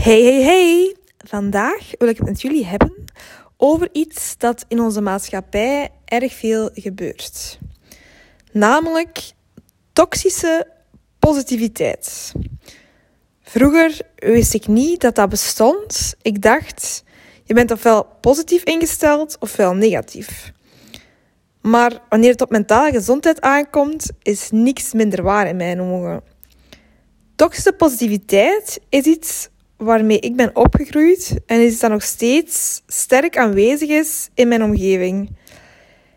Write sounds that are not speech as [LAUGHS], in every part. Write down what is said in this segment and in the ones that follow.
Hey, hey, hey! Vandaag wil ik het met jullie hebben over iets dat in onze maatschappij erg veel gebeurt. Namelijk toxische positiviteit. Vroeger wist ik niet dat dat bestond. Ik dacht, je bent ofwel positief ingesteld ofwel negatief. Maar wanneer het op mentale gezondheid aankomt, is niks minder waar in mijn ogen. Toxische positiviteit is iets waarmee ik ben opgegroeid en is dat nog steeds sterk aanwezig is in mijn omgeving.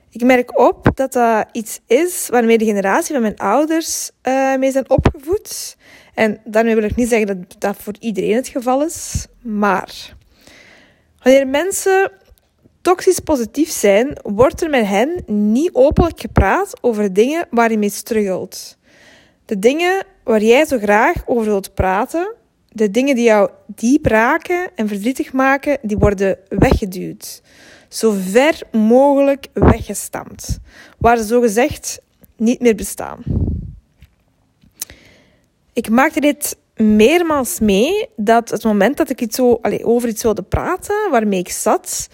Ik merk op dat dat iets is waarmee de generatie van mijn ouders uh, mee zijn opgevoed. En daarmee wil ik niet zeggen dat dat voor iedereen het geval is, maar wanneer mensen toxisch positief zijn, wordt er met hen niet openlijk gepraat over dingen waar je mee struggelt. De dingen waar jij zo graag over wilt praten, de dingen die jou diep raken en verdrietig maken, die worden weggeduwd. Zo ver mogelijk weggestampt. Waar ze zogezegd niet meer bestaan. Ik maakte dit meermaals mee dat het moment dat ik iets zo, allez, over iets wilde praten, waarmee ik zat,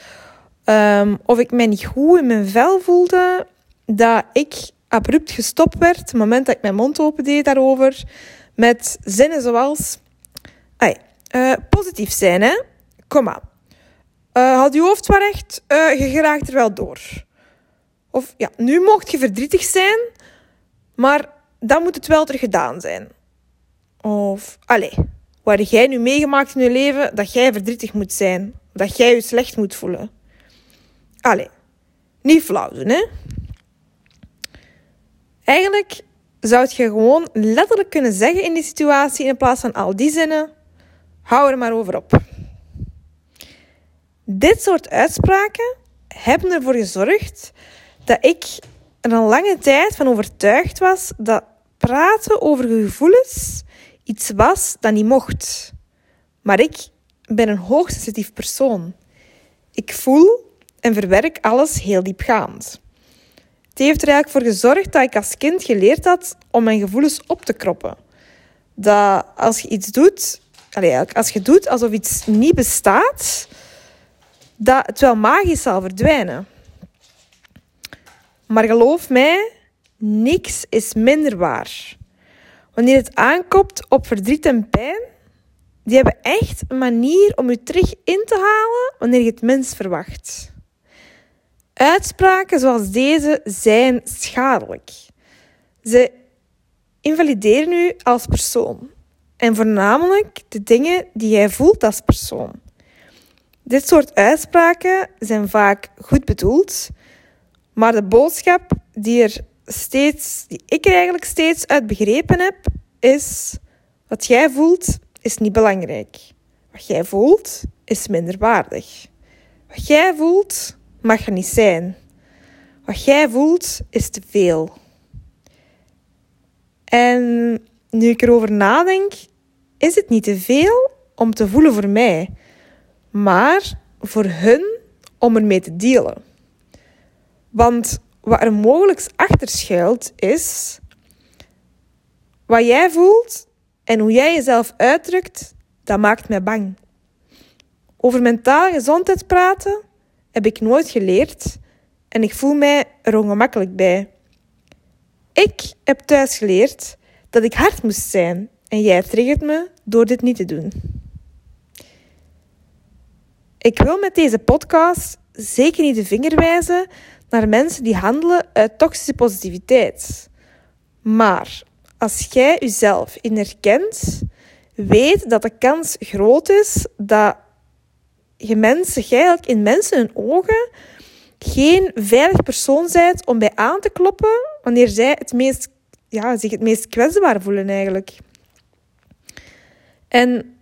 um, of ik mij niet goed in mijn vel voelde, dat ik abrupt gestopt werd, het moment dat ik mijn mond opendeed daarover, met zinnen zoals Ay, uh, positief zijn, hè? Kom maar. Uh, had je hoofd wel recht, uh, je geraakt er wel door. Of ja, nu mocht je verdrietig zijn, maar dan moet het wel ter gedaan zijn. Of, allee, heb jij nu meegemaakt in je leven dat jij verdrietig moet zijn? Dat jij je slecht moet voelen? Allee, niet flauw doen, hè? Eigenlijk zou je gewoon letterlijk kunnen zeggen in die situatie in plaats van al die zinnen Hou er maar over op. Dit soort uitspraken hebben ervoor gezorgd dat ik er een lange tijd van overtuigd was dat praten over gevoelens iets was dat niet mocht. Maar ik ben een hoogsensitief persoon. Ik voel en verwerk alles heel diepgaand. Het heeft er eigenlijk voor gezorgd dat ik als kind geleerd had om mijn gevoelens op te kroppen. Dat als je iets doet, als je doet alsof iets niet bestaat, dat het wel magisch zal verdwijnen. Maar geloof mij, niks is minder waar. Wanneer het aankomt op verdriet en pijn, die hebben echt een manier om je terug in te halen wanneer je het minst verwacht. Uitspraken zoals deze zijn schadelijk. Ze invalideren u als persoon. En voornamelijk de dingen die jij voelt als persoon. Dit soort uitspraken zijn vaak goed bedoeld, maar de boodschap die, er steeds, die ik er eigenlijk steeds uit begrepen heb, is: wat jij voelt is niet belangrijk. Wat jij voelt is minder waardig. Wat jij voelt mag er niet zijn. Wat jij voelt is te veel. En nu ik erover nadenk, is het niet te veel om te voelen voor mij, maar voor hun om ermee te delen. Want wat er mogelijk achter schuilt is wat jij voelt en hoe jij jezelf uitdrukt, dat maakt mij bang. Over mentale gezondheid praten heb ik nooit geleerd en ik voel mij er ongemakkelijk bij. Ik heb thuis geleerd dat ik hard moest zijn en jij triggert me door dit niet te doen. Ik wil met deze podcast zeker niet de vinger wijzen naar mensen die handelen uit toxische positiviteit. Maar als jij jezelf in herkent, weet dat de kans groot is dat je mensen, in mensen hun ogen geen veilig persoon bent om bij aan te kloppen wanneer zij het meest, ja, zich het meest kwetsbaar voelen eigenlijk. En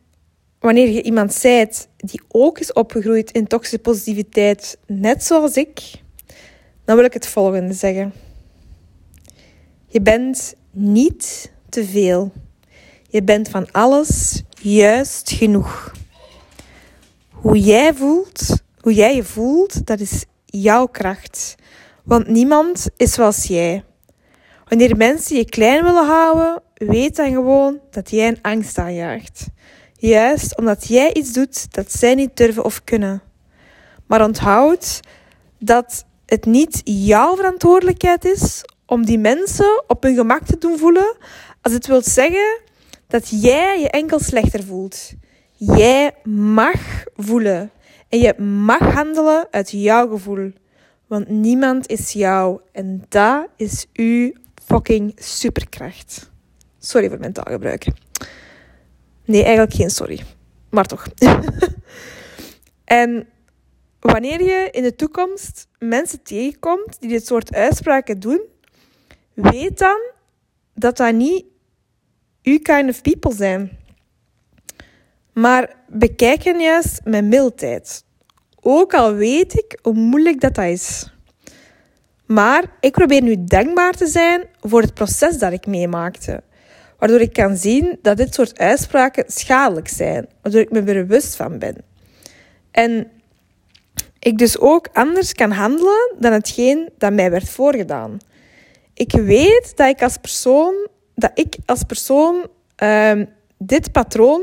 wanneer je iemand zijt die ook is opgegroeid in toxische positiviteit, net zoals ik, dan wil ik het volgende zeggen. Je bent niet te veel. Je bent van alles juist genoeg. Hoe jij voelt, hoe jij je voelt, dat is jouw kracht. Want niemand is zoals jij. Wanneer mensen je klein willen houden, weet dan gewoon dat jij een angst aanjaagt. Juist omdat jij iets doet dat zij niet durven of kunnen. Maar onthoud dat het niet jouw verantwoordelijkheid is om die mensen op hun gemak te doen voelen, als het wil zeggen dat jij je enkel slechter voelt. Jij mag voelen en je mag handelen uit jouw gevoel. Want niemand is jou en dat is uw fucking superkracht. Sorry voor mijn taalgebruik. Nee, eigenlijk geen sorry. Maar toch. [LAUGHS] en wanneer je in de toekomst mensen tegenkomt die dit soort uitspraken doen, weet dan dat dat niet uw kind of people zijn. Maar bekijk hen juist met mildheid. Ook al weet ik hoe moeilijk dat, dat is. Maar ik probeer nu dankbaar te zijn voor het proces dat ik meemaakte. Waardoor ik kan zien dat dit soort uitspraken schadelijk zijn. Waardoor ik me bewust van ben. En ik dus ook anders kan handelen dan hetgeen dat mij werd voorgedaan. Ik weet dat ik als persoon, dat ik als persoon uh, dit patroon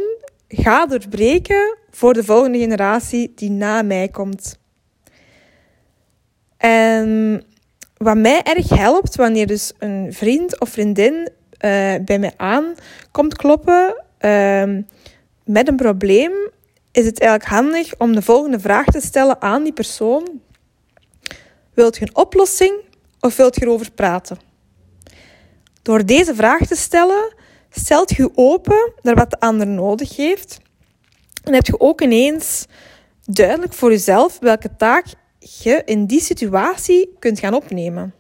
ga doorbreken voor de volgende generatie die na mij komt. En wat mij erg helpt wanneer dus een vriend of vriendin uh, bij mij aan komt kloppen uh, met een probleem, is het eigenlijk handig om de volgende vraag te stellen aan die persoon. Wilt je een oplossing of wilt je erover praten? Door deze vraag te stellen, stelt je open naar wat de ander nodig heeft. En heb je ook ineens duidelijk voor jezelf welke taak je in die situatie kunt gaan opnemen.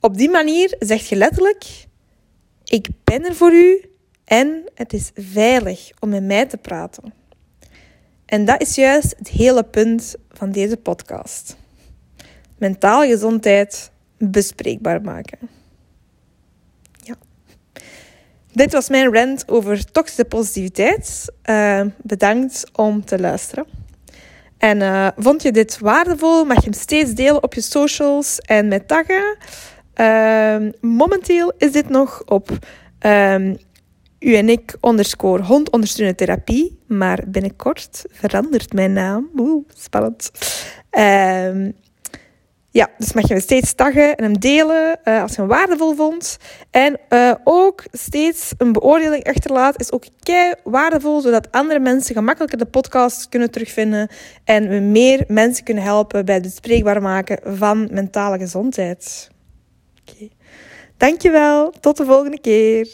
Op die manier zeg je letterlijk: Ik ben er voor u en het is veilig om met mij te praten. En dat is juist het hele punt van deze podcast. Mentale gezondheid bespreekbaar maken. Ja. Dit was mijn rant over toxische positiviteit. Uh, bedankt om te luisteren. En uh, vond je dit waardevol? Mag je hem steeds delen op je socials en met taggen. Uh, momenteel is dit nog op um, u en ik underscore hond ondersteunende therapie. Maar binnenkort verandert mijn naam. Oeh, spannend. Um, ja, dus mag je hem steeds taggen en hem delen uh, als je hem waardevol vond. En uh, ook steeds een beoordeling achterlaten is ook kei waardevol, zodat andere mensen gemakkelijker de podcast kunnen terugvinden en we meer mensen kunnen helpen bij het bespreekbaar maken van mentale gezondheid. Oké. Okay. Dankjewel, tot de volgende keer.